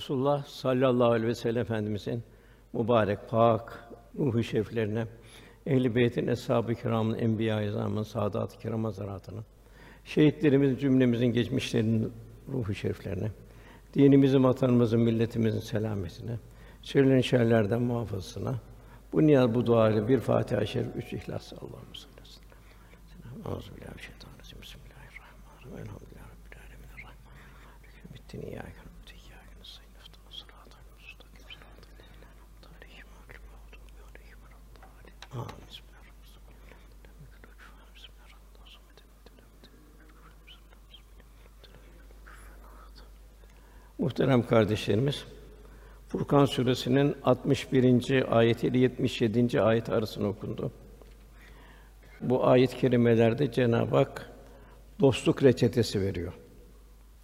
Resulullah sallallahu aleyhi ve sellem Efendimizin mübarek, pak ruhu şeriflerine, ehl-i beytin, eshab-ı kiramın, enbiya-i izamın, saadat-ı kiram hazaratına, şehitlerimizin cümlemizin geçmişlerinin ruhu şeriflerine, dinimizin, vatanımızın, milletimizin selametine, şerlerin şerlerden muhafazasına, bu niyaz, bu dua ile bir Fatiha-i Şerif, üç İhlas Allah'ım sallallahu aleyhi ve sellem. Bismillahirrahmanirrahim. Elhamdülillahi rabbil alamin. Bittin iyyâke Muhterem kardeşlerimiz, Furkan suresinin 61. ayeti ile 77. ayet arasında okundu. Bu ayet-i kerimelerde Cenab-ı Hak dostluk reçetesi veriyor.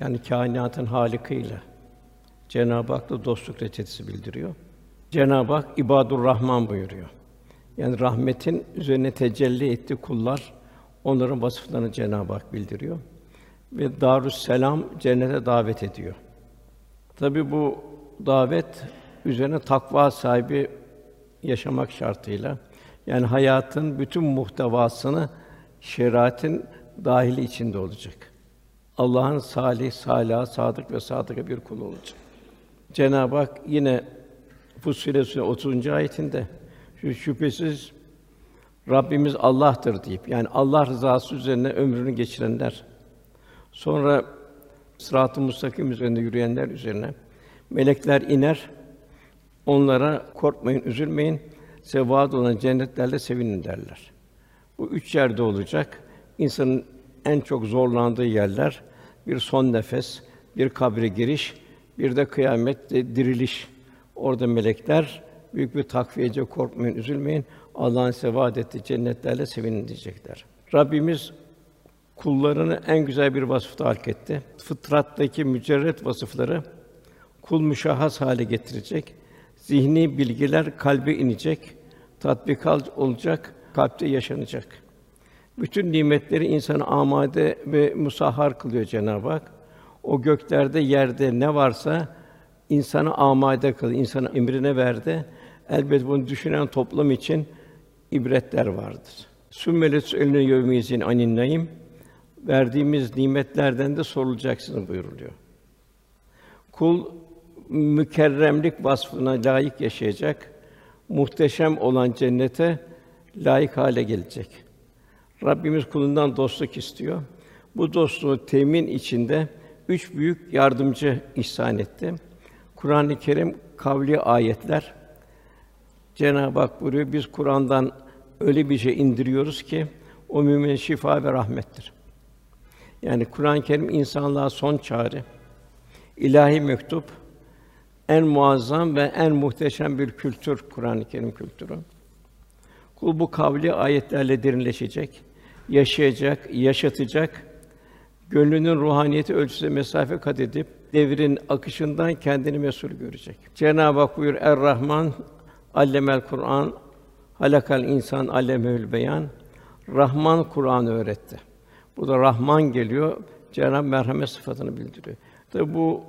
Yani kainatın halikıyla Cenab-ı Hak'la dostluk reçetesi bildiriyor. Cenab-ı Hak ibadur Rahman buyuruyor. Yani rahmetin üzerine tecelli etti kullar onların vasıflarını Cenab-ı Hak bildiriyor ve Darüs Selam cennete davet ediyor. Tabi bu davet üzerine takva sahibi yaşamak şartıyla yani hayatın bütün muhtevasını şeriatın dahili içinde olacak. Allah'ın salih, salih, sadık ve sadık bir kulu olacak. Cenab-ı Hak yine Fussilet Suresi 30. ayetinde şüphesiz Rabbimiz Allah'tır deyip yani Allah rızası üzerine ömrünü geçirenler sonra sırat-ı müstakim üzerinde yürüyenler üzerine melekler iner. Onlara korkmayın, üzülmeyin. Size vaad olan cennetlerle sevinin derler. Bu üç yerde olacak. İnsanın en çok zorlandığı yerler bir son nefes, bir kabre giriş, bir de kıyamette diriliş. Orada melekler büyük bir takviyece korkmayın, üzülmeyin. Allah'ın size vaad ettiği cennetlerle sevinin diyecekler. Rabbimiz kullarını en güzel bir vasıfta halk etti. Fıtrattaki mücerret vasıfları kul müşahhas hale getirecek. Zihni bilgiler kalbe inecek, tatbikat olacak, kalpte yaşanacak. Bütün nimetleri insanı amade ve musahhar kılıyor Cenab-ı Hak. O göklerde, yerde ne varsa insanı amade kıl, insana emrine verdi. Elbet bunu düşünen toplum için ibretler vardır. Sümmelet eline yevmizin anin verdiğimiz nimetlerden de sorulacaksınız buyuruluyor. Kul mükerremlik vasfına layık yaşayacak, muhteşem olan cennete layık hale gelecek. Rabbimiz kulundan dostluk istiyor. Bu dostluğu temin içinde üç büyük yardımcı ihsan etti. Kur'an-ı Kerim kavli ayetler. Cenab-ı Hak buyuruyor, biz Kur'an'dan öyle bir şey indiriyoruz ki o mümin şifa ve rahmettir. Yani Kur'an-ı Kerim insanlığa son çare, ilahi mektup, en muazzam ve en muhteşem bir kültür Kur'an-ı Kerim kültürü. Kul bu kavli ayetlerle derinleşecek, yaşayacak, yaşatacak, gönlünün ruhaniyeti ölçüsünde mesafe kat edip devrin akışından kendini mesul görecek. Cenab-ı Hak buyur Er-Rahman allemel Kur'an halakal insan allemül beyan Rahman Kur'an öğretti. Bu da Rahman geliyor. Cenab-ı merhamet sıfatını bildiriyor. Tabi bu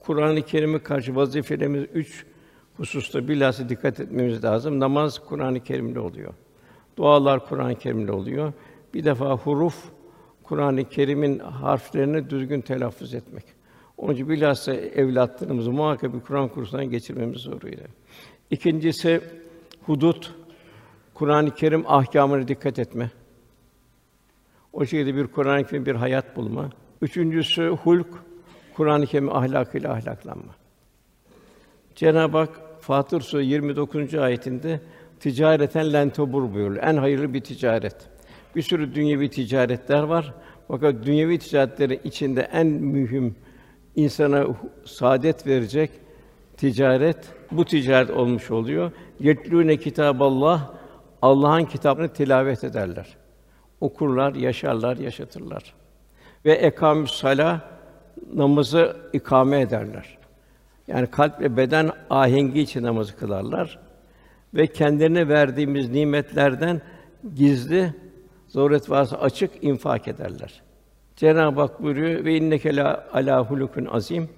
Kur'an-ı Kerim'e karşı vazifelerimiz üç hususta bilhassa dikkat etmemiz lazım. Namaz Kur'an-ı Kerim'de oluyor. Dualar Kur'an-ı Kerim'de oluyor. Bir defa huruf Kur'an-ı Kerim'in harflerini düzgün telaffuz etmek. Onun için bilhassa evlatlarımızı muhakkak bir Kur'an kursundan geçirmemiz zoruyla. İkincisi hudut Kur'an-ı Kerim ahkamına dikkat etme. O şekilde bir Kur'an-ı Kerim bir hayat bulma. Üçüncüsü hulk Kur'an-ı Kerim ahlakıyla ahlaklanma. Cenab-ı Hak Fatır Suresi 29. ayetinde ticareten lentobur buyuruyor. En hayırlı bir ticaret. Bir sürü dünyevi ticaretler var. Fakat dünyevi ticaretlerin içinde en mühim insana saadet verecek ticaret bu ticaret olmuş oluyor. Yetlûne kitaballah Allah'ın kitabını tilavet ederler. Okurlar, yaşarlar, yaşatırlar. Ve ekamüs sala namazı ikame ederler. Yani kalp ve beden ahengi için namazı kılarlar ve kendilerine verdiğimiz nimetlerden gizli zaruret varsa açık infak ederler. Cenab-ı Hak buyuruyor ve inneke la ala hulukun azim.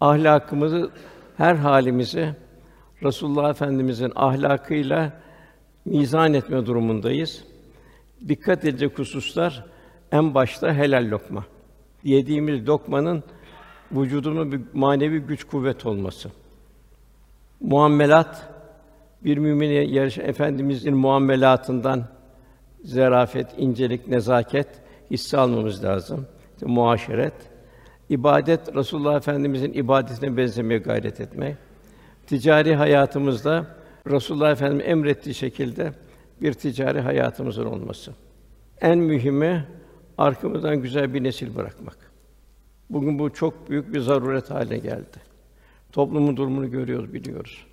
ahlakımızı, her halimizi Resulullah Efendimizin ahlakıyla mizan etme durumundayız. Dikkat edecek hususlar en başta helal lokma. Yediğimiz lokmanın vücuduma bir manevi güç kuvvet olması. Muamelat bir mümine yarış efendimizin muamelatından zarafet, incelik, nezaket hisse almamız lazım. İşte muaşeret, ibadet Resulullah Efendimizin ibadetine benzemeye gayret etmek. Ticari hayatımızda Resulullah Efendimiz emrettiği şekilde bir ticari hayatımızın olması. En mühimi arkamızdan güzel bir nesil bırakmak. Bugün bu çok büyük bir zaruret haline geldi. Toplumun durumunu görüyoruz, biliyoruz.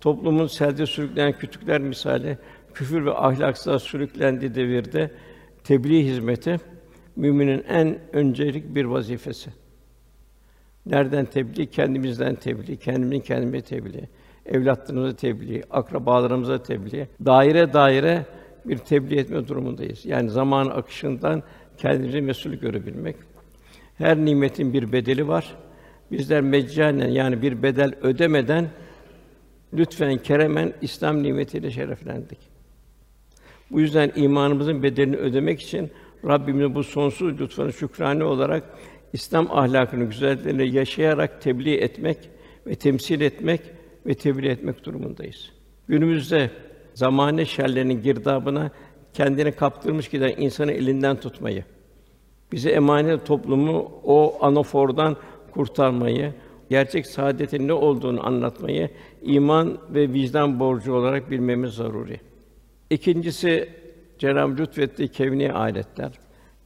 Toplumun selde sürükleyen kütükler misali küfür ve ahlaksızlığa sürüklendiği devirde tebliğ hizmeti müminin en öncelik bir vazifesi. Nereden tebliğ? Kendimizden tebliğ, kendimizin kendime tebliğ, evlatlarımıza tebliğ, akrabalarımıza tebliğ, daire daire bir tebliğ etme durumundayız. Yani zaman akışından kendimizi mesul görebilmek. Her nimetin bir bedeli var. Bizler meccanen yani bir bedel ödemeden lütfen keremen İslam nimetiyle şereflendik. Bu yüzden imanımızın bedelini ödemek için Rabbimizin bu sonsuz lütfuna şükrane olarak İslam ahlakını güzelliklerini yaşayarak tebliğ etmek ve temsil etmek ve tebliğ etmek durumundayız. Günümüzde zamane şerlerinin girdabına kendini kaptırmış giden insanı elinden tutmayı, bize emanet toplumu o anafordan kurtarmayı, gerçek saadetin ne olduğunu anlatmayı iman ve vicdan borcu olarak bilmemiz zaruri. İkincisi Cenab-ı lütfettiği kevni aletler.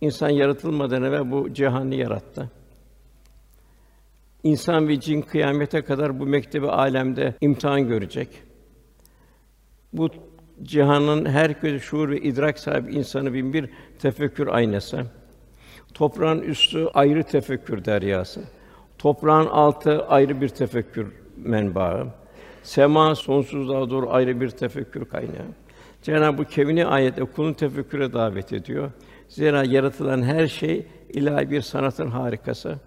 İnsan yaratılmadan evvel bu cihanı yarattı. İnsan ve cin kıyamete kadar bu mektebi alemde imtihan görecek. Bu cihanın her köşe şuur ve idrak sahibi insanı bin bir tefekkür aynası. Toprağın üstü ayrı tefekkür deryası. Toprağın altı ayrı bir tefekkür menbaı. Sema sonsuzluğa doğru ayrı bir tefekkür kaynağı. Cenab-ı kevni ayette kulun tefekküre davet ediyor. Zira yaratılan her şey ilahi bir sanatın harikası.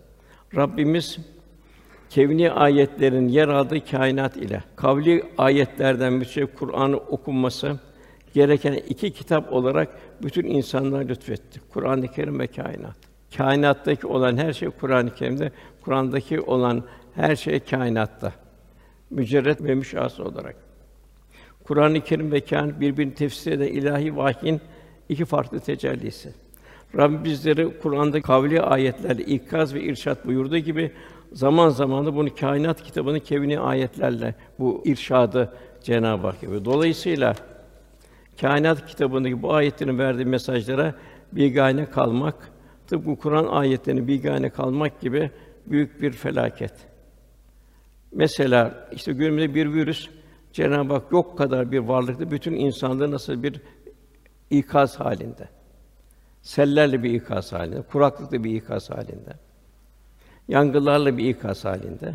Rabbimiz kevni ayetlerin yer aldığı kainat ile kavli ayetlerden bir şey Kur'an'ı okunması gereken iki kitap olarak bütün insanlara lütfetti. Kur'an-ı Kerim ve kainat. Kainattaki olan her şey Kur'an-ı Kerim'de, Kur'an'daki olan her şey kainatta. Mücerret ve müşahhas olarak. Kur'an-ı Kerim ve kainat birbirini tefsir eden ilahi vahyin iki farklı tecellisi. Rabbim bizleri Kur'an'da kavli ayetlerle ikaz ve irşat buyurduğu gibi zaman zaman da bunu kainat kitabını kevni ayetlerle bu irşadı Cenab-ı Hak yapıyor. Dolayısıyla kainat kitabındaki bu ayetlerin verdiği mesajlara bigane kalmak, tıpkı Kur'an ayetlerine bigane kalmak gibi büyük bir felaket. Mesela işte günümüzde bir virüs Cenab-ı Hak yok kadar bir varlıkta bütün insanlığı nasıl bir ikaz halinde. Sellerle bir ikaz halinde, kuraklıkla bir ikaz halinde. Yangınlarla bir ikaz halinde.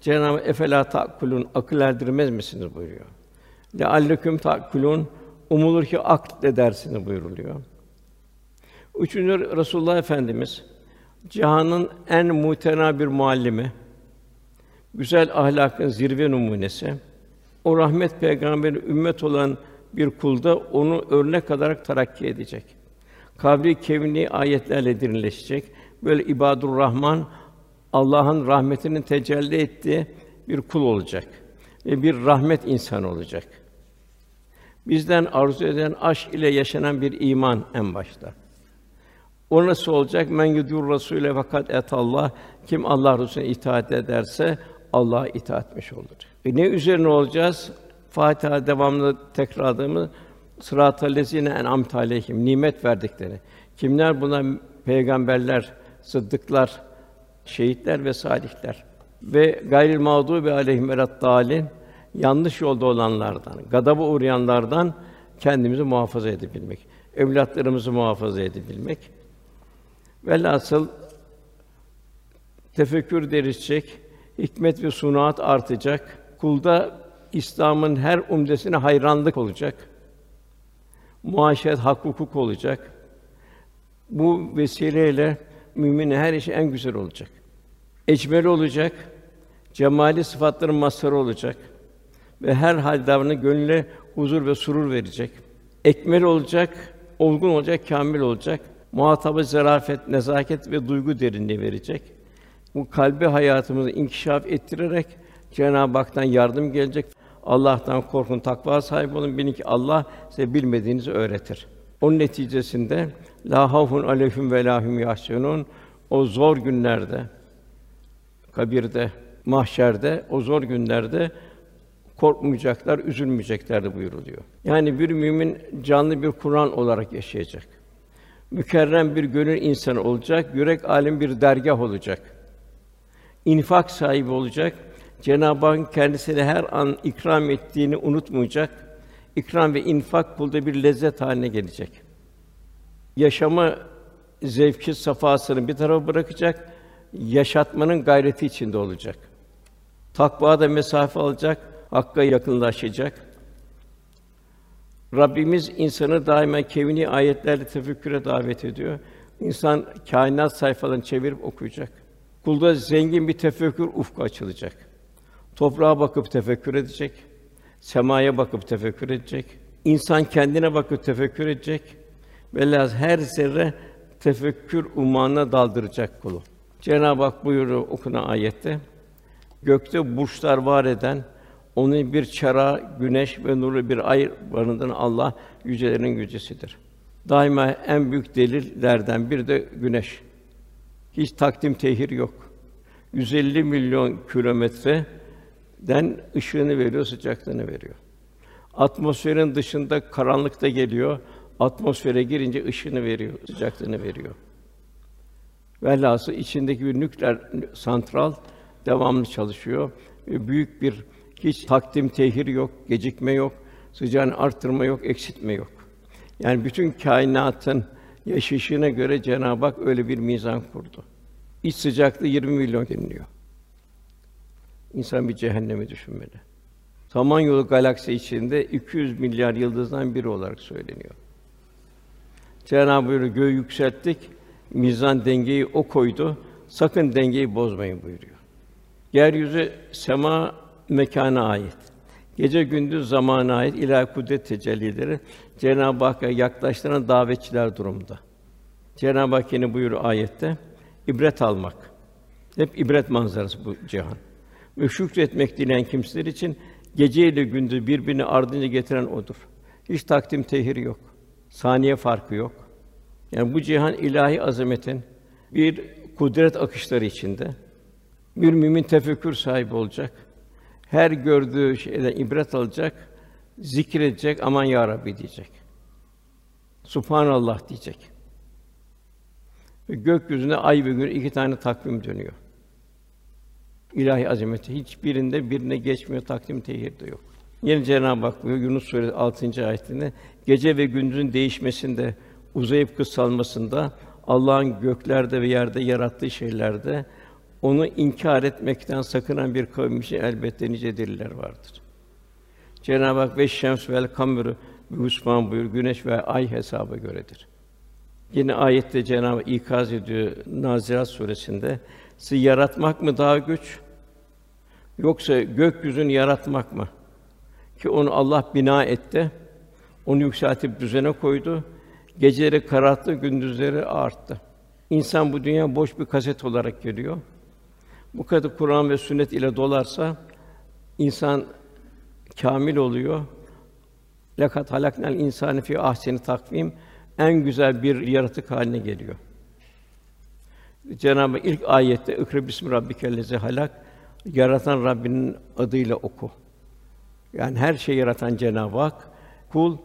Cenab-ı efela takulun akıl erdirmez misiniz buyuruyor. Lealleküm takulun umulur ki akl edersiniz buyuruluyor. Üçüncü Resulullah Efendimiz cihanın en mutena bir muallimi, güzel ahlakın zirve numunesi, o rahmet peygamberi ümmet olan bir kulda onu örnek alarak terakki edecek. Kabri kevni ayetlerle derinleşecek. Böyle ibadur Rahman Allah'ın rahmetinin tecelli ettiği bir kul olacak ve bir rahmet insanı olacak. Bizden arzu eden aşk ile yaşanan bir iman en başta. O nasıl olacak? Men yudur Rasûle fakat et Allah kim Allah Resulüne itaat ederse Allah'a itaat etmiş olur. E ne üzerine olacağız? Fatiha devamlı tekrarladığımız sırat-ı lezine en'amte aleyhim nimet verdikleri. Kimler buna peygamberler, sıddıklar, şehitler ve salihler ve gayril mağdubi aleyhim dalin yanlış yolda olanlardan, gadaba uğrayanlardan kendimizi muhafaza edebilmek, evlatlarımızı muhafaza edebilmek. Velhasıl tefekkür derişecek, hikmet ve sunaat artacak. Kulda İslam'ın her umdesine hayranlık olacak. Muaşeret, hak, hukuk olacak. Bu vesileyle müminin her işi en güzel olacak. Ecmel olacak. Cemali sıfatların mazharı olacak ve her hal davranı gönüle huzur ve surur verecek. Ekmel olacak, olgun olacak, kamil olacak. Muhatabı zarafet, nezaket ve duygu derinliği verecek. Bu kalbi hayatımızı inkişaf ettirerek Cenab-ı Hak'tan yardım gelecek. Allah'tan korkun, takva sahibi olun. Bilin ki Allah size bilmediğinizi öğretir. Onun neticesinde la havfun aleyhim ve lahum yahsunun o zor günlerde kabirde, mahşerde o zor günlerde korkmayacaklar, üzülmeyecekler buyuruluyor. Yani bir mümin canlı bir Kur'an olarak yaşayacak. Mükerrem bir gönül insanı olacak, yürek alim bir dergah olacak. İnfak sahibi olacak. Cenab-ı Hak kendisine her an ikram ettiğini unutmayacak. İkram ve infak kulda bir lezzet haline gelecek. Yaşama zevki safasını bir tarafa bırakacak, yaşatmanın gayreti içinde olacak. Takva da mesafe alacak, hakka yakınlaşacak. Rabbimiz insanı daima kevni ayetlerle tefekküre davet ediyor. İnsan kainat sayfalarını çevirip okuyacak. Kulda zengin bir tefekkür ufku açılacak. Toprağa bakıp tefekkür edecek. Semaya bakıp tefekkür edecek. İnsan kendine bakıp tefekkür edecek. Velhâsıl her zerre tefekkür ummanına daldıracak kulu. Cenab-ı Hak buyuruyor okunan ayette. Gökte burçlar var eden, onun bir çara, güneş ve nuru bir ay barındıran Allah yücelerin yücesidir. Daima en büyük delillerden bir de güneş. Hiç takdim tehir yok. 150 milyon kilometreden ışığını veriyor, sıcaklığını veriyor. Atmosferin dışında karanlıkta geliyor, atmosfere girince ışığını veriyor, sıcaklığını veriyor. Velhasıl içindeki bir nükleer santral devamlı çalışıyor. Büyük bir hiç takdim tehir yok, gecikme yok, sıcağını arttırma yok, eksiltme yok. Yani bütün kainatın yaşayışına göre Cenab-ı Hak öyle bir mizan kurdu. İç sıcaklığı 20 milyon deniliyor. İnsan bir cehennemi düşünmeli. Samanyolu galaksi içinde 200 milyar yıldızdan biri olarak söyleniyor. Cenab-ı Hak göğü yükselttik, mizan dengeyi o koydu, sakın dengeyi bozmayın buyuruyor. Yeryüzü sema mekana ait. Gece gündüz zamana ait ilahi kudret tecellileri Cenab-ı Hakk'a yaklaştıran davetçiler durumda. Cenab-ı Hak yine buyuruyor ayette ibret almak. Hep ibret manzarası bu cihan. Ve şükretmek dileyen kimseler için gece ile gündüz birbirini ardınca getiren odur. Hiç takdim tehir yok. Saniye farkı yok. Yani bu cihan ilahi azametin bir kudret akışları içinde. Bir mümin tefekkür sahibi olacak. Her gördüğü şeyden ibret alacak, zikredecek, aman ya Rabbi diyecek. Subhanallah diyecek. Ve gökyüzünde ay ve gün iki tane takvim dönüyor. İlahi azameti hiçbirinde birine geçmiyor, takdim tehir de yok. Yine Cenab-ı Hak buyuruyor Yunus Suresi 6. ayetinde gece ve gündüzün değişmesinde, uzayıp kısalmasında, Allah'ın göklerde ve yerde yarattığı şeylerde onu inkar etmekten sakınan bir kavim için elbette nice deliller vardır. Cenab-ı Hak ve şems vel kameru Hüsman buyur güneş ve ay hesaba göredir. Yine ayette Cenab-ı Hak ikaz ediyor Nazirat suresinde sizi yaratmak mı daha güç yoksa gökyüzünü yaratmak mı? Ki onu Allah bina etti. Onu yükseltip düzene koydu. Geceleri kararttı, gündüzleri arttı. İnsan bu dünya boş bir kaset olarak geliyor. Bu kadar Kur'an ve sünnet ile dolarsa insan kamil oluyor. Lakat halaknel insani fi ahseni takvim en güzel bir yaratık haline geliyor. Cenab-ı ilk ayette "İkra bismi rabbikellezi halak" yaratan Rabbinin adıyla oku. Yani her şeyi yaratan Cenab-ı Hak, kul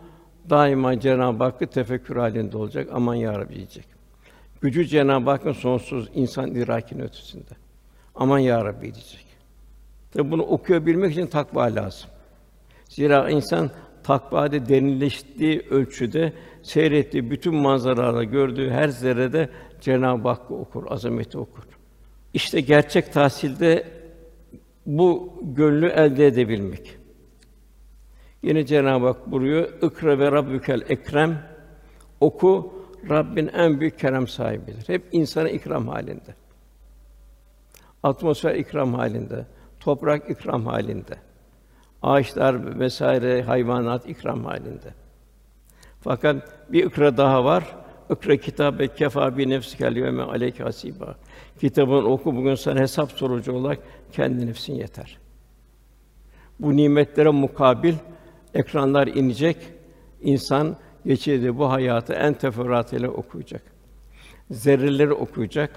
daima Cenab-ı Hakk'ı tefekkür halinde olacak. Aman ya Rabbi diyecek. Gücü Cenab-ı Hakk'ın sonsuz insan idrakinin ötesinde. Aman ya Rabbi diyecek. Tabi bunu okuyabilmek için takva lazım. Zira insan takvada derinleştiği ölçüde seyrettiği bütün manzaraları gördüğü her zerrede Cenab-ı Hakk'ı okur, azameti okur. İşte gerçek tahsilde bu gönlü elde edebilmek. Yine Cenab-ı Hak buyuruyor, "İkra ve Rabbükel Ekrem." Oku, Rabbin en büyük kerem sahibidir. Hep insana ikram halinde. Atmosfer ikram halinde, toprak ikram halinde. Ağaçlar vesaire hayvanat ikram halinde. Fakat bir ikra daha var. İkra kitabe kefa bi nefsikel yevme aleyke hasiba. Kitabın oku bugün sana hesap sorucu olarak kendi nefsin yeter. Bu nimetlere mukabil ekranlar inecek. İnsan geçirdiği bu hayatı en teferruatıyla okuyacak. Zerreleri okuyacak.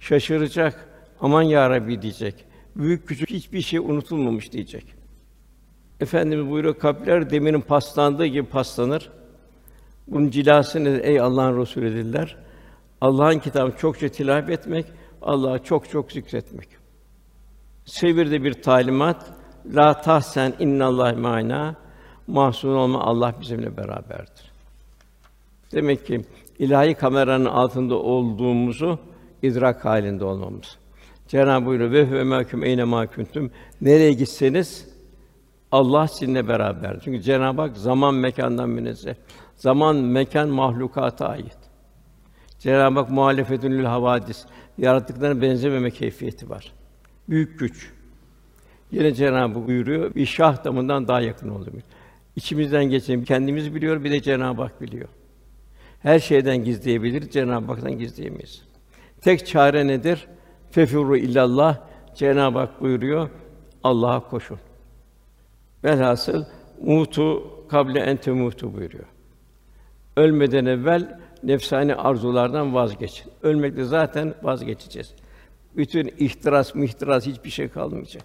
Şaşıracak. Aman ya Rabbi diyecek. Büyük küçük hiçbir şey unutulmamış diyecek. Efendimiz buyuruyor kalpler demirin paslandığı gibi paslanır. Bunun cilasını ey Allah'ın Resulü dediler. Allah'ın kitabını çokça tilavet etmek, Allah'ı çok çok zikretmek. Sevirde bir talimat, la tahsen innallah ma'ana, mahzun olma Allah bizimle beraberdir. Demek ki ilahi kameranın altında olduğumuzu idrak halinde olmamız. Cenab-ı buyuruyor ve huve mahkum eyne mahkuntum. Nereye gitseniz Allah sizinle beraber. Çünkü Cenab-ı Hak zaman mekandan münezzeh. Zaman mekan mahlukata ait. Cenab-ı Hak muhalefetün havadis. Yarattıklarına benzememe keyfiyeti var. Büyük güç. Yine Cenab-ı buyuruyor, bir şah damından daha yakın oldum. İçimizden geçen kendimiz biliyor, bir de Cenab-ı Hak biliyor. Her şeyden gizleyebilir, Cenab-ı Hak'tan gizleyemeyiz. Tek çare nedir? Fefuru illallah. Cenab-ı Hak buyuruyor, Allah'a koşun. Velhasıl mutu kable ente mutu buyuruyor. Ölmeden evvel nefsani arzulardan vazgeçin. Ölmekte zaten vazgeçeceğiz. Bütün ihtiras, mihtiras hiçbir şey kalmayacak.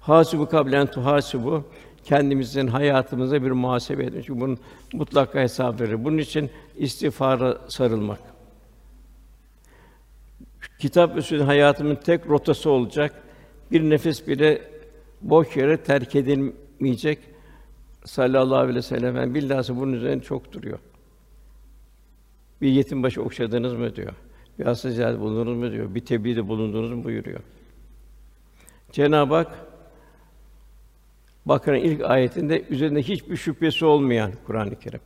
Hasibu kablen tuhasibu kendimizin hayatımıza bir muhasebe edin. Çünkü bunun mutlaka hesap verir. Bunun için istiğfara sarılmak. Kitap sünnet hayatımın tek rotası olacak. Bir nefes bile boş yere terk edilmeyecek. Sallallahu aleyhi ve sellem billahı bunun üzerine çok duruyor. Bir yetim başı okşadınız mı diyor. Bir hasta bulundunuz mu diyor. Bir tebliğde bulundunuz mu buyuruyor. Cenab-ı Hak Bakara'nın ilk ayetinde üzerinde hiçbir şüphesi olmayan Kur'an-ı Kerim.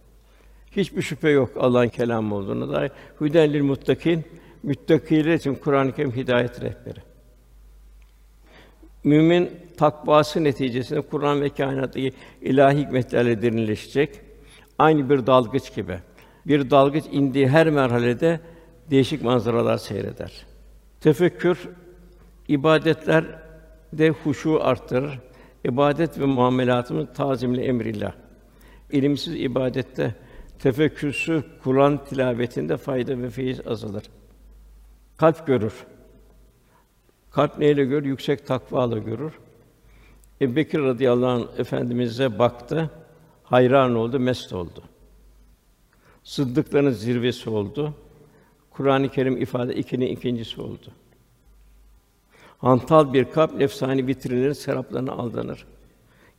Hiçbir şüphe yok Allah'ın kelamı olduğuna dair. Hüden muttakin müttakiler için Kur'an-ı Kerim hidayet rehberi. Mümin takvası neticesinde Kur'an ve kainattaki ilahi hikmetlerle derinleşecek. Aynı bir dalgıç gibi. Bir dalgıç indiği her merhalede değişik manzaralar seyreder. Tefekkür ibadetler de huşu arttırır. İbadet ve muamelatımız tazimli emrillah. İlimsiz ibadette, tefekkürsüz Kur'an tilavetinde fayda ve feyiz azalır. Kalp görür. Kalp neyle görür? Yüksek takvayla görür. Ebu Bekir radıyallahu anh efendimize baktı, hayran oldu, mest oldu. Sıddıkların zirvesi oldu. Kur'an-ı Kerim ifade ikinin ikincisi oldu. Hantal bir kalp nefsani vitrinlerin seraplarına aldanır.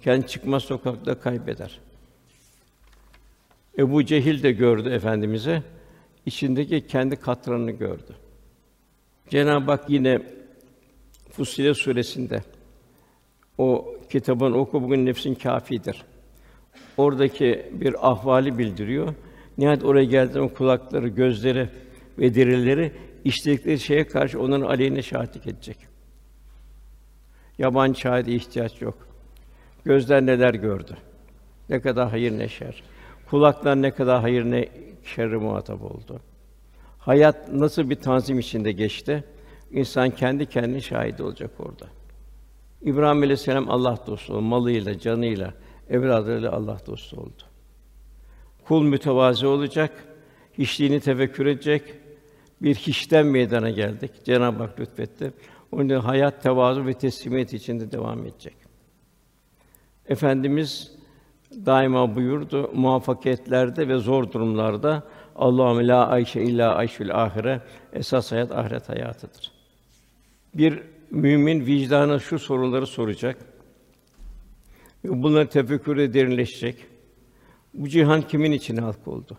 Kendi çıkmaz sokakta kaybeder. Ebu Cehil de gördü efendimize içindeki kendi katranını gördü. Cenab-ı Hak yine Fussilet suresinde o kitabın oku bugün nefsin kâfidir. Oradaki bir ahvali bildiriyor. Nihayet oraya geldiğinde kulakları, gözleri ve derileri işledikleri şeye karşı onların aleyhine şahitlik edecek. Yabancı şahide ihtiyaç yok. Gözler neler gördü? Ne kadar hayır ne şer. Kulaklar ne kadar hayır ne şerri muhatap oldu. Hayat nasıl bir tanzim içinde geçti? İnsan kendi kendine şahit olacak orada. İbrahim Aleyhisselam Allah dostu oldu. Malıyla, canıyla, evladıyla Allah dostu oldu. Kul mütevazi olacak, hiçliğini tefekkür edecek. Bir hiçten meydana geldik. Cenab-ı Hak lütfetti. Onun için hayat tevazu ve teslimiyet içinde devam edecek. Efendimiz daima buyurdu muvaffakiyetlerde ve zor durumlarda Allahümme la ayşe illa ayşül ahire esas hayat ahiret hayatıdır. Bir mümin vicdanı şu soruları soracak. Bunları tefekkürde derinleşecek. Bu cihan kimin için halk oldu?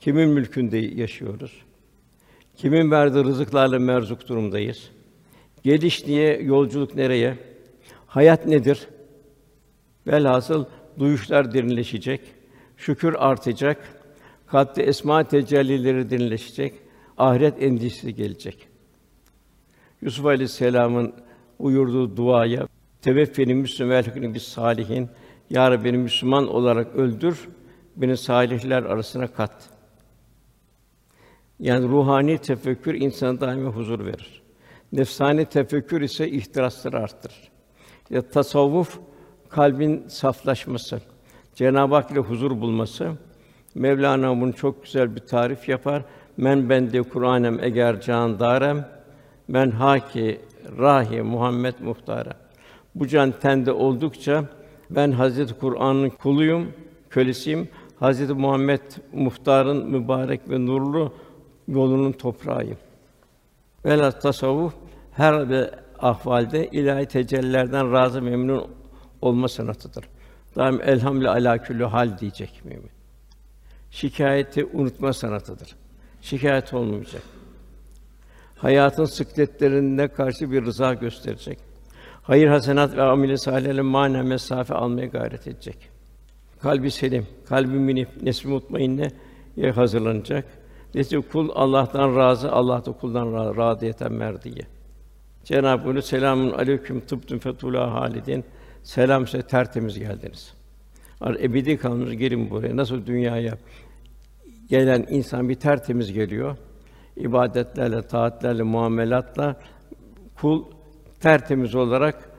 Kimin mülkünde yaşıyoruz? Kimin verdiği rızıklarla merzuk durumdayız? Geliş niye, yolculuk nereye? Hayat nedir? Velhasıl duyuşlar derinleşecek, şükür artacak, kalpte esma tecellileri derinleşecek, ahiret endişesi gelecek. Yusuf Aleyhisselam'ın buyurduğu duaya teveffeni müslümen bir salihin ya Rabbi beni Müslüman olarak öldür, beni salihler arasına kat. Yani ruhani tefekkür insana daima huzur verir. Nefsani tefekkür ise ihtirasları arttırır. Ya tasavvuf kalbin saflaşması, Cenab-ı Hak ile huzur bulması. Mevlana bunu çok güzel bir tarif yapar. Men bende Kur'anem eger can darem men haki rahi Muhammed muhtara. Bu can tende oldukça ben Hazreti Kur'an'ın kuluyum, kölesiyim. Hazreti Muhammed muhtarın mübarek ve nurlu yolunun toprağıyım. Velhâsıl tasavvuf her bir ahvalde ilahi tecellilerden razı memnun olma sanatıdır. Daim elhamdülillah ala küllü hal diyecek mümin. Şikayeti unutma sanatıdır. Şikayet olmayacak. Hayatın sıkletlerine karşı bir rıza gösterecek. Hayır hasenat ve amel-i salihlerle manen mesafe almaya gayret edecek. Kalbi selim, kalbi minif, nesbi mutmainne hazırlanacak. Nesi kul Allah'tan razı, Allah da kuldan razı, radiyeten merdiye. Cenab-ı Hak selamun aleyküm tıbtun fetula halidin. Selam size tertemiz geldiniz. Ar ebedi kalmış gelin buraya. Nasıl dünyaya gelen insan bir tertemiz geliyor. ibadetlerle, taatlerle, muamelatla kul tertemiz olarak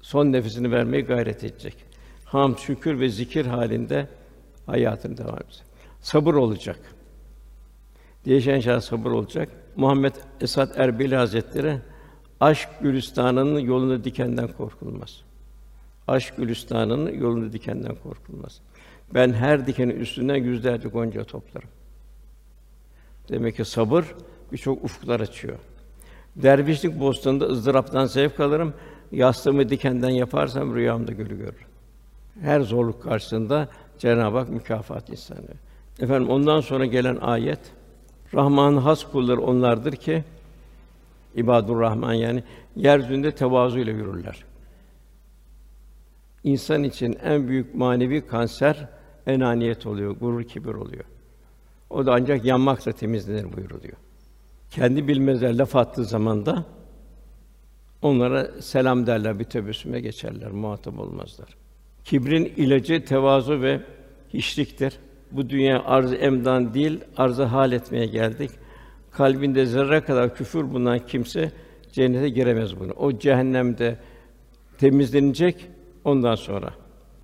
son nefesini vermeye gayret edecek. Ham, şükür ve zikir halinde hayatını devam edecek. Sabır olacak. Değişen şey sabır olacak. Muhammed Esad Erbili Hazretleri aşk gülistanının yolunda dikenden korkulmaz. Aşk gülistanının yolunda dikenden korkulmaz. Ben her dikenin üstünden yüzlerce gonca toplarım. Demek ki sabır birçok ufuklar açıyor. Dervişlik bostanında ızdıraptan zevk alırım. Yastığımı dikenden yaparsam rüyamda gölü görürüm. Her zorluk karşısında Cenab-ı Hak mükafat insanı. Efendim ondan sonra gelen ayet Rahman'ın has kulları onlardır ki İbadur Rahman yani yeryüzünde tevazu ile yürürler. İnsan için en büyük manevi kanser enaniyet oluyor, gurur kibir oluyor. O da ancak yanmakla temizlenir buyuruluyor. Kendi bilmezler laf attığı zaman da onlara selam derler, bir tebessüme geçerler, muhatap olmazlar. Kibrin ilacı tevazu ve hiçliktir. Bu dünya arz emdan değil, arzı hal etmeye geldik. Kalbinde zerre kadar küfür bulunan kimse cennete giremez bunu. O cehennemde temizlenecek ondan sonra.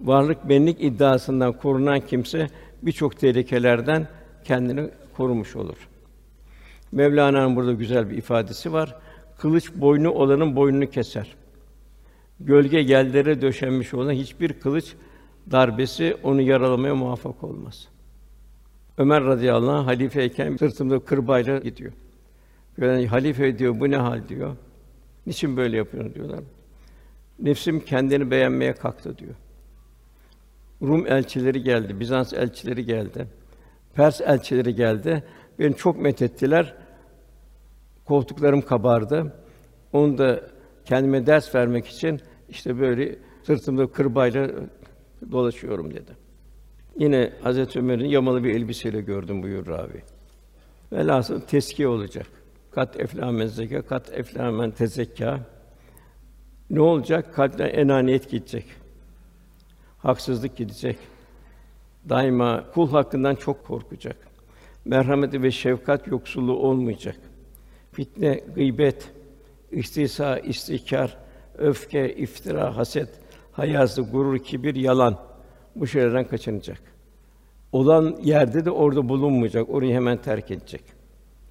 Varlık benlik iddiasından korunan kimse birçok tehlikelerden kendini korumuş olur. Mevlana'nın burada güzel bir ifadesi var. Kılıç boynu olanın boynunu keser. Gölge yerlere döşenmiş olan hiçbir kılıç darbesi onu yaralamaya muvaffak olmaz. Ömer radıyallahu anh halifeyken sırtımda kırbayla gidiyor. Yani halife diyor bu ne hal diyor. Niçin böyle yapıyorsun diyorlar. Nefsim kendini beğenmeye kalktı diyor. Rum elçileri geldi, Bizans elçileri geldi. Pers elçileri geldi. Beni çok methettiler. Koltuklarım kabardı. Onu da kendime ders vermek için işte böyle sırtımda kırbayla dolaşıyorum dedi. Yine Hazreti Ömer'in yamalı bir elbiseyle gördüm buyur ravi. Velhasıl teskiye olacak. Kat eflamen zeka, kat eflamen tezekka. Ne olacak? Kalpten enaniyet gidecek. Haksızlık gidecek. Daima kul hakkından çok korkacak. Merhameti ve şefkat yoksulluğu olmayacak. Fitne, gıybet, istihsa, istihkar, öfke, iftira, haset, hayazı, gurur, kibir, yalan bu şeylerden kaçınacak. Olan yerde de orada bulunmayacak, orayı hemen terk edecek.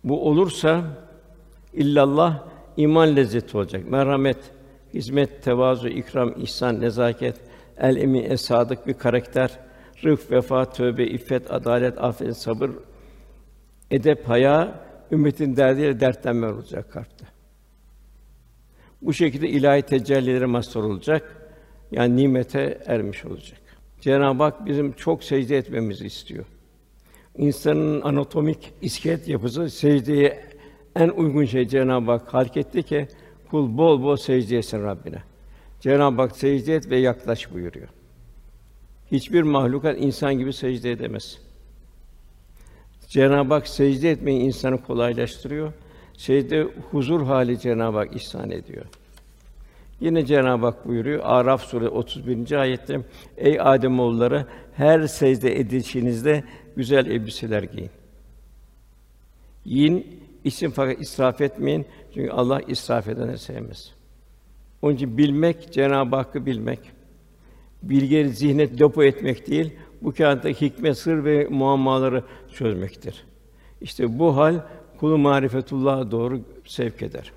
Bu olursa illallah iman lezzeti olacak. Merhamet, hizmet, tevazu, ikram, ihsan, nezaket, el emin, esadık bir karakter, rıf, vefa, tövbe, iffet, adalet, affet, sabır, edep, haya, ümmetin derdiyle dertlenme olacak kalpte. Bu şekilde ilahi tecellilere mazhar olacak. Yani nimete ermiş olacak. Cenab-ı Hak bizim çok secde etmemizi istiyor. İnsanın anatomik iskelet yapısı secdeye en uygun şey Cenab-ı Hak halk etti ki kul bol bol secde etsin Rabbine. Cenab-ı Hak secde et ve yaklaş buyuruyor. Hiçbir mahlukat insan gibi secde edemez. Cenab-ı Hak secde etmeyi insanı kolaylaştırıyor. Secde huzur hali Cenab-ı Hak ihsan ediyor. Yine Cenab-ı Hak buyuruyor Araf suresi 31. ayette Ey Adem oğulları her secde edişinizde güzel elbiseler giyin. Yiyin, için fakat israf etmeyin. Çünkü Allah israf edeni sevmez. Onun için bilmek, Cenab-ı Hakk'ı bilmek, bilgileri zihnet depo etmek değil, bu kainatta hikmet, sır ve muammaları çözmektir. İşte bu hal kulu marifetullah'a doğru sevk eder.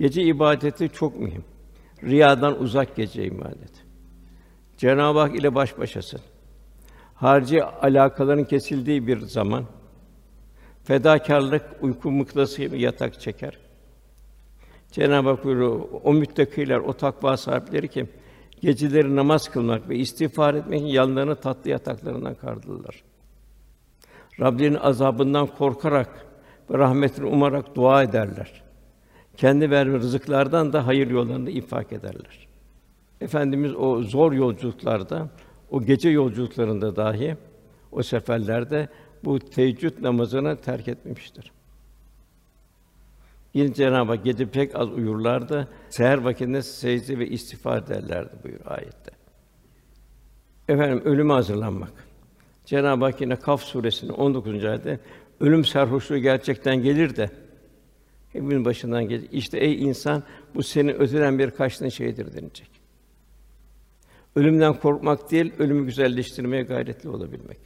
Gece ibadeti çok mühim. Riyadan uzak gece ibadet. Cenab-ı Hak ile baş başasın. Harici alakaların kesildiği bir zaman. Fedakarlık uyku mıknası gibi yatak çeker. Cenab-ı Hak buyuruyor, o müttakiler, o takva sahipleri ki geceleri namaz kılmak ve istiğfar etmek için yanlarını tatlı yataklarından kaldırırlar. Rabbinin azabından korkarak ve rahmetini umarak dua ederler. Kendi verme rızıklardan da hayır yollarında infak ederler. Efendimiz o zor yolculuklarda, o gece yolculuklarında dahi o seferlerde bu teheccüd namazını terk etmemiştir. Yine Cenab-ı Hak gece pek az uyurlardı. Seher vakitinde secde ve istiğfar ederlerdi buyur ayette. Efendim ölüme hazırlanmak. Cenab-ı Hak yine Kaf suresinin 19. ayette ölüm sarhoşluğu gerçekten gelir de hepimizin başından gelir. İşte ey insan bu senin öteden bir kaçtığın şeydir denilecek. Ölümden korkmak değil, ölümü güzelleştirmeye gayretli olabilmek.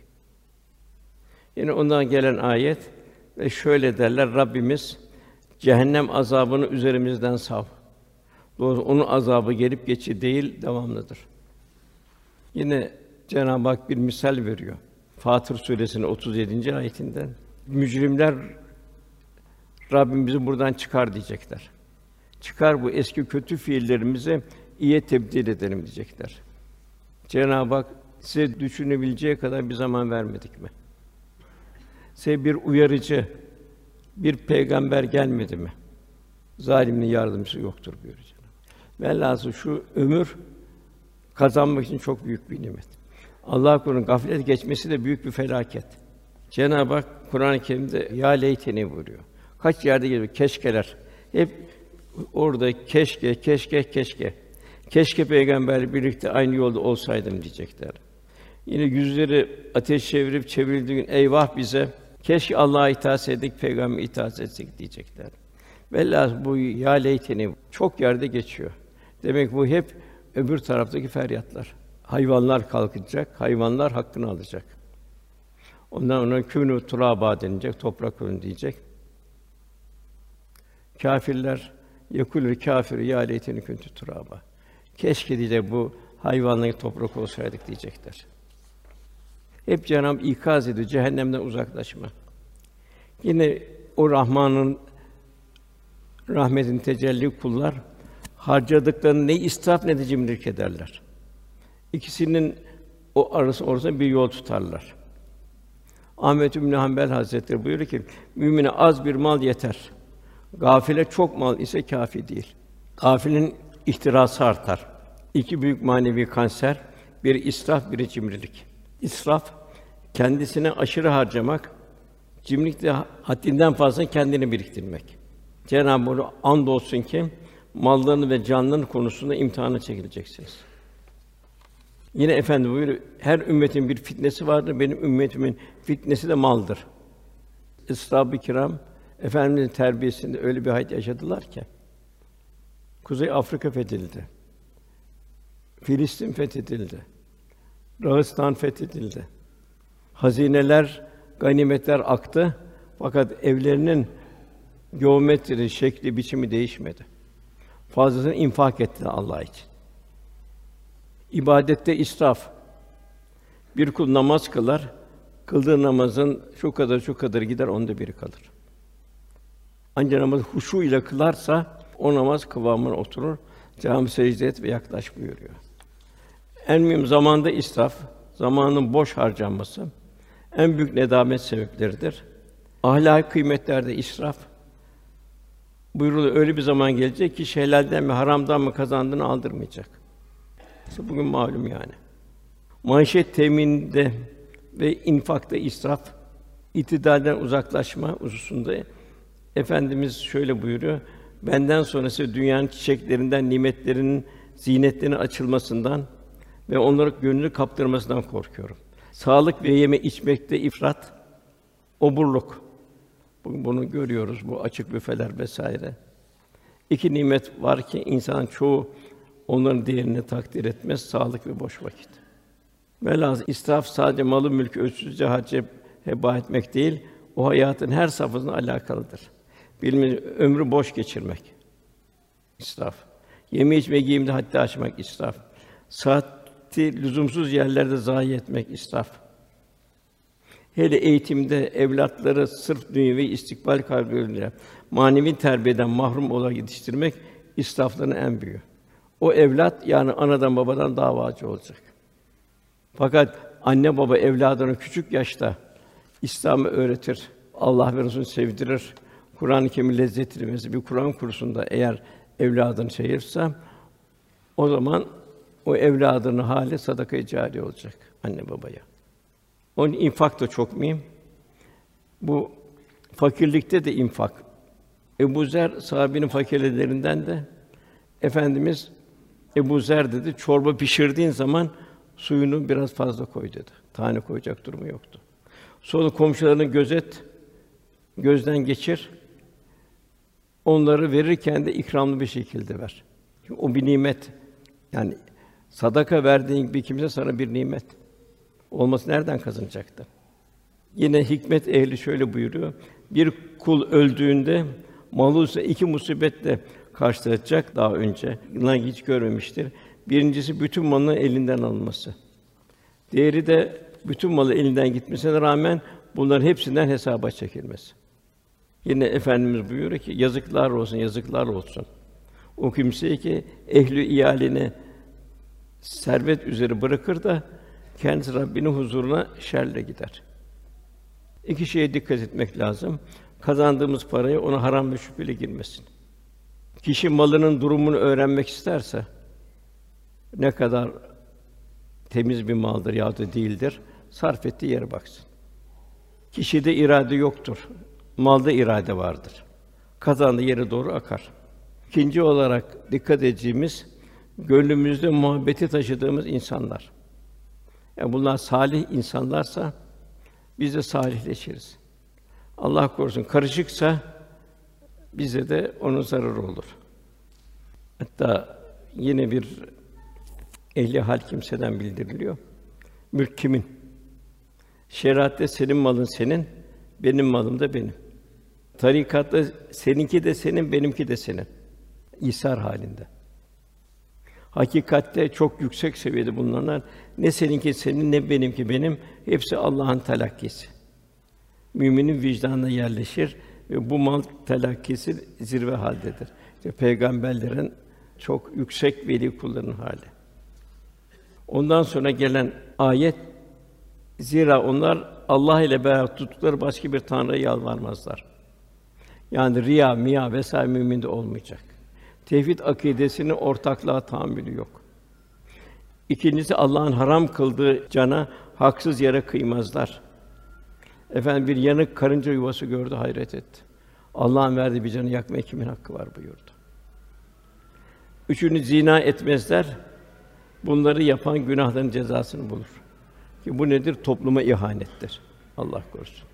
Yine ondan gelen ayet ve şöyle derler Rabbimiz cehennem azabını üzerimizden sav. Doğrusu onun azabı gelip geçici değil, devamlıdır. Yine Cenab-ı Hak bir misal veriyor. Fatır suresinin 37. ayetinden. Mücrimler Rabbim bizi buradan çıkar diyecekler. Çıkar bu eski kötü fiillerimizi iyiye tebdil edelim diyecekler. Cenab-ı Hak size düşünebileceği kadar bir zaman vermedik mi? Size bir uyarıcı, bir peygamber gelmedi mi? Zalimin yardımcısı yoktur buyuruyor Cenab-ı Hak. Velhâsıl şu ömür kazanmak için çok büyük bir nimet. Allah Kur'an gaflet geçmesi de büyük bir felaket. Cenab-ı Hak Kur'an-ı Kerim'de ya leyteni buyuruyor. Kaç yerde geliyor keşkeler. Hep orada keşke, keşke, keşke. Keşke peygamberle birlikte aynı yolda olsaydım diyecekler. Yine yüzleri ateş çevirip çevrildiği gün eyvah bize keşke Allah'a itaat ettik, peygambere itaat etsek diyecekler. Velhâsıl bu ya leyteni çok yerde geçiyor. Demek bu hep öbür taraftaki feryatlar. Hayvanlar kalkacak, hayvanlar hakkını alacak. Ondan ona künü turaba denilecek, toprak olun diyecek. Kâfirler yekulü kâfir ya leyteni kuntu turaba. Keşke diye bu hayvanların toprak olsaydık diyecekler. Hep Cenab-ı ikaz ediyor cehennemden uzaklaşma. Yine o Rahman'ın rahmetin tecelli kullar harcadıklarını ne israf ne de cimrilik ederler. İkisinin o arası orasında bir yol tutarlar. Ahmet İbn Hanbel Hazretleri buyuruyor ki mümine az bir mal yeter. Gafile çok mal ise kafi değil. Gafilin ihtirası artar. İki büyük manevi kanser, bir israf, bir cimrilik. İsraf kendisine aşırı harcamak, cimrilik de haddinden fazla kendini biriktirmek. Cenab-ı Hak andolsun ki mallarını ve canlarını konusunda imtihana çekileceksiniz. Yine efendi buyuruyor, her ümmetin bir fitnesi vardır. Benim ümmetimin fitnesi de maldır. Eshab-ı kiram Efendimizin terbiyesinde öyle bir hayat yaşadılar ki Kuzey Afrika fethedildi. Filistin fethedildi. Dağıstan fethedildi. Hazineler, ganimetler aktı. Fakat evlerinin geometri, şekli, biçimi değişmedi. Fazlasını infak etti Allah için. İbadette israf. Bir kul namaz kılar, kıldığı namazın şu kadar şu kadar gider, onda biri kalır. Ancak namaz huşu ile kılarsa o namaz kıvamına oturur. Cami secde et ve yaklaş buyuruyor. En mühim zamanda israf, zamanın boş harcanması en büyük nedamet sebepleridir. Ahlaki kıymetlerde israf buyuruluyor. Öyle bir zaman gelecek ki helalden mi haramdan mı kazandığını aldırmayacak. İşte bugün malum yani. Manşet temininde ve infakta israf, itidalden uzaklaşma hususunda Efendimiz şöyle buyuruyor: Benden sonrası dünyanın çiçeklerinden, nimetlerinin, zinetlerinin açılmasından ve onları gönlünü kaptırmasından korkuyorum. Sağlık ve yeme içmekte ifrat, oburluk. Bugün bunu görüyoruz, bu açık büfeler vesaire. İki nimet var ki insan çoğu onların değerini takdir etmez, sağlık ve boş vakit. Velhâsıl israf sadece malı mülkü ölçüsüzce harcayıp heba etmek değil, o hayatın her safhasına alakalıdır. Bilmin ömrü boş geçirmek. İsraf. Yeme içme giyimde haddi aşmak israf. Saati lüzumsuz yerlerde zayi etmek israf. Hele eğitimde evlatları sırf dünyevi istikbal kaygılarıyla manevi terbiyeden mahrum olarak yetiştirmek israfların en büyüğü. O evlat yani anadan babadan davacı olacak. Fakat anne baba evladına küçük yaşta İslam'ı öğretir, Allah ve Resulü sevdirir, Kur'an-ı Kerim'i lezzetli bir Kur'an kursunda eğer evladını çevirirse o zaman o evladının hali sadaka-i cari olacak anne babaya. Onun infak da çok mühim. Bu fakirlikte de infak. Ebu Zer sahabenin fakirlerinden de Efendimiz Ebu Zer dedi çorba pişirdiğin zaman suyunu biraz fazla koy dedi. Tane koyacak durumu yoktu. Sonra komşularını gözet, gözden geçir. Onları verirken de ikramlı bir şekilde ver. Çünkü o bir nimet. Yani sadaka verdiğin bir kimse sana bir nimet. Olması nereden kazanacaktı? Yine hikmet ehli şöyle buyuruyor. Bir kul öldüğünde malı ise iki musibetle karşılaşacak daha önce. Bunlar hiç görmemiştir. Birincisi bütün malının elinden alınması. Diğeri de bütün malı elinden gitmesine rağmen bunların hepsinden hesaba çekilmesi. Yine efendimiz buyuruyor ki yazıklar olsun, yazıklar olsun. O kimseye ki ehli iyalini servet üzeri bırakır da kendisi Rabbinin huzuruna şerle gider. İki şeye dikkat etmek lazım. Kazandığımız parayı ona haram ve şüpheli girmesin. Kişi malının durumunu öğrenmek isterse ne kadar temiz bir maldır ya da değildir sarf ettiği yere baksın. Kişide irade yoktur. Malda irade vardır. Kazandığı yere doğru akar. İkinci olarak dikkat edeceğimiz gönlümüzde muhabbeti taşıdığımız insanlar. Yani bunlar salih insanlarsa biz de salihleşiriz. Allah korusun karışıksa bize de onun zararı olur. Hatta yine bir ehli hal kimseden bildiriliyor. Mülk kimin? Şeriatte senin malın senin, benim malım da benim. Tarikatta seninki de senin, benimki de senin. İsar halinde. Hakikatte çok yüksek seviyede bulunanlar ne seninki senin ne benimki benim hepsi Allah'ın telakkisi. Müminin vicdanına yerleşir ve bu mal telakkisi zirve haldedir. İşte peygamberlerin çok yüksek veli kullarının hali. Ondan sonra gelen ayet zira onlar Allah ile beraber tuttukları başka bir tanrıya yalvarmazlar. Yani riya, miya vesaire müminde olmayacak. Tevhid akidesinin ortaklığa tahammülü yok. İkincisi Allah'ın haram kıldığı cana haksız yere kıymazlar. Efendim bir yanık karınca yuvası gördü hayret etti. Allah'ın verdiği bir canı yakmaya kimin hakkı var buyurdu. Üçünü zina etmezler. Bunları yapan günahların cezasını bulur. Ki bu nedir? Topluma ihanettir. Allah korusun.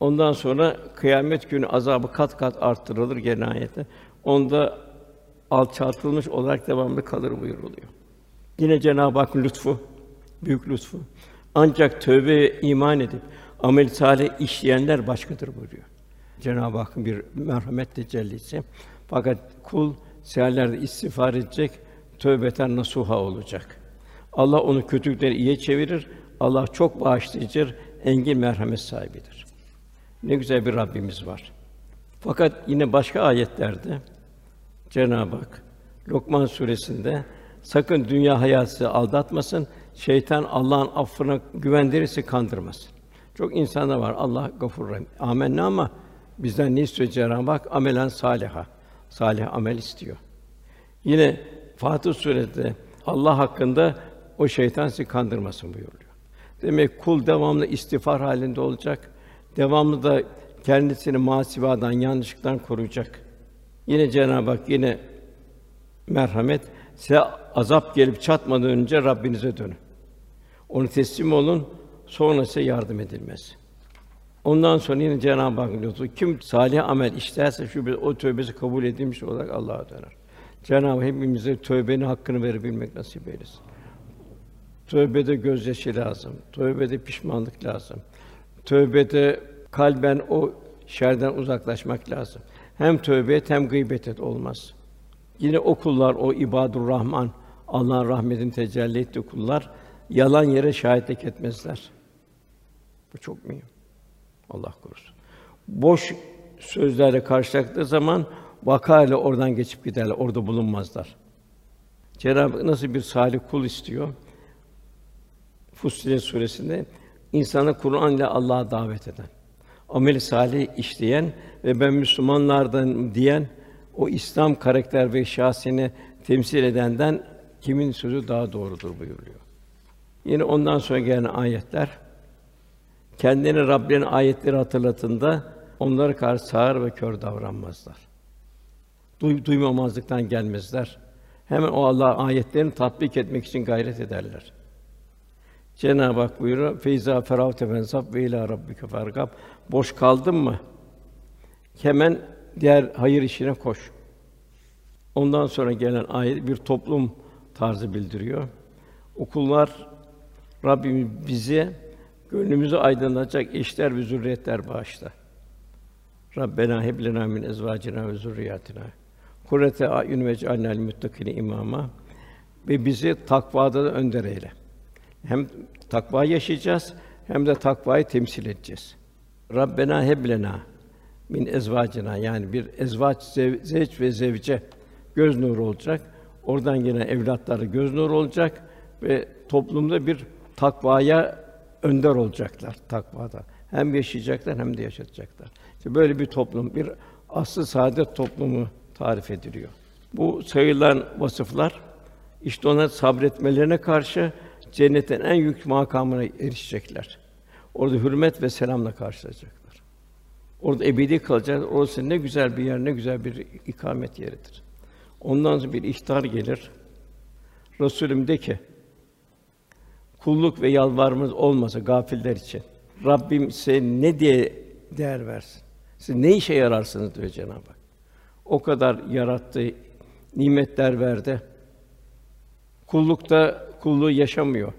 Ondan sonra kıyamet günü azabı kat kat arttırılır gene ayette. Onda alçaltılmış olarak devamlı kalır buyuruluyor. Yine Cenab-ı Hakk'ın lütfu, büyük lütfu. Ancak tövbe iman edip amel salih işleyenler başkadır buyuruyor. Cenab-ı Hakk'ın bir merhamet tecellisi. Fakat kul seherlerde istiğfar edecek, tövbeten nasuha olacak. Allah onu kötülükleri iyiye çevirir. Allah çok bağışlayıcıdır, engin merhamet sahibidir. Ne güzel bir Rabbimiz var. Fakat yine başka ayetlerde Cenab-ı Hak Lokman suresinde sakın dünya hayatı aldatmasın, şeytan Allah'ın affına güvendirirse kandırmasın. Çok insanda var Allah gafur rahim. Amenna ama bizden ne istiyor Cenab-ı Hak? Amelen saliha. Salih amel istiyor. Yine Fatih Suresi'nde Allah hakkında o şeytan sizi kandırmasın buyuruyor. Demek kul devamlı istiğfar halinde olacak. Devamlı da kendisini masivadan, yanlışlıktan koruyacak. Yine Cenab-ı Hak yine merhamet size azap gelip çatmadan önce Rabbinize dönün. Onu teslim olun, sonra size yardım edilmez. Ondan sonra yine Cenab-ı Hak lütfu kim salih amel işlerse şu bir o tövbesi kabul edilmiş olarak Allah'a döner. Cenab-ı Hak hepimize tövbenin hakkını verebilmek nasip eylesin. Tövbede gözyaşı lazım. Tövbede pişmanlık lazım. Tövbede kalben o şerden uzaklaşmak lazım. Hem tövbe et hem gıybet et olmaz. Yine o kullar, o ibadur Rahman, Allah'ın rahmetini tecelli ettiği kullar yalan yere şahitlik etmezler. Bu çok mühim. Allah korusun. Boş sözlerle karşılaştığı zaman vakayla oradan geçip giderler, orada bulunmazlar. Cenab-ı Hak nasıl bir salih kul istiyor? Fussilet suresinde insanı Kur'an ile Allah'a davet eden, amel salih işleyen ve ben Müslümanlardan diyen o İslam karakter ve şahsini temsil edenden kimin sözü daha doğrudur buyuruyor. Yine ondan sonra gelen ayetler kendini Rabbinin ayetleri hatırlatında onlara karşı sağır ve kör davranmazlar. Duy, duymamazlıktan gelmezler. Hemen o Allah ayetlerini tatbik etmek için gayret ederler. Cenab-ı Hak buyuruyor: "Feyza feravte fensab ve ila rabbike fargab." Boş kaldın mı? Hemen diğer hayır işine koş. Ondan sonra gelen ayet bir toplum tarzı bildiriyor. Okullar Rabbimiz bize gönlümüzü aydınlatacak eşler ve zürriyetler bağışla. Rabbena heb lena min ezvacina ve zurriyatina kurrete a'yun ve cealnel muttaqine imama ve bizi takvada da önder eyle. Hem takva yaşayacağız hem de takvayı temsil edeceğiz. Rabbena heb lena min ezvacina yani bir ezvaç zev, zevç ve zevce göz nuru olacak. Oradan gelen evlatları göz nuru olacak ve toplumda bir takvaya önder olacaklar takvada. Hem yaşayacaklar hem de yaşatacaklar. İşte böyle bir toplum, bir aslı saadet toplumu tarif ediliyor. Bu sayılan vasıflar işte ona sabretmelerine karşı cennetin en yüksek makamına erişecekler. Orada hürmet ve selamla karşılayacaklar. Orada ebedi kalacaklar. Orası ne güzel bir yer, ne güzel bir ikamet yeridir. Ondan sonra bir ihtar gelir. Resulüm de ki, kulluk ve yalvarmamız olmasa gafiller için Rabbim size ne diye değer versin? Siz ne işe yararsınız diyor Cenab-ı Hak. O kadar yarattı, nimetler verdi. Kullukta kulluğu yaşamıyor.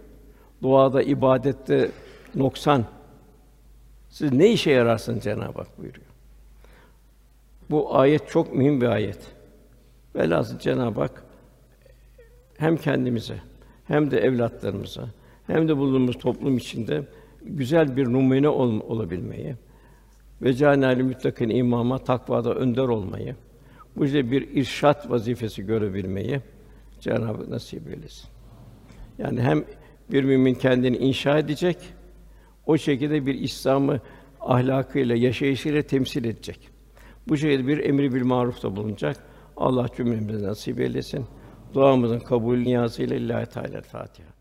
Duada, ibadette noksan. Siz ne işe yararsınız Cenab-ı Hak buyuruyor. Bu ayet çok mühim bir ayet. Velhâsıl Cenab-ı Hak hem kendimize hem de evlatlarımıza hem de bulunduğumuz toplum içinde güzel bir numune ol, olabilmeyi ve canali müttakin imama takvada önder olmayı bu işte bir irşat vazifesi görebilmeyi Cenab-ı Hak nasip eylesin. Yani hem bir mümin kendini inşa edecek, o şekilde bir İslam'ı ahlakıyla, yaşayışıyla temsil edecek. Bu şekilde bir emri bil marufta bulunacak. Allah cümlemize nasip eylesin. Duamızın kabul niyazıyla İllahi Teala Fatiha.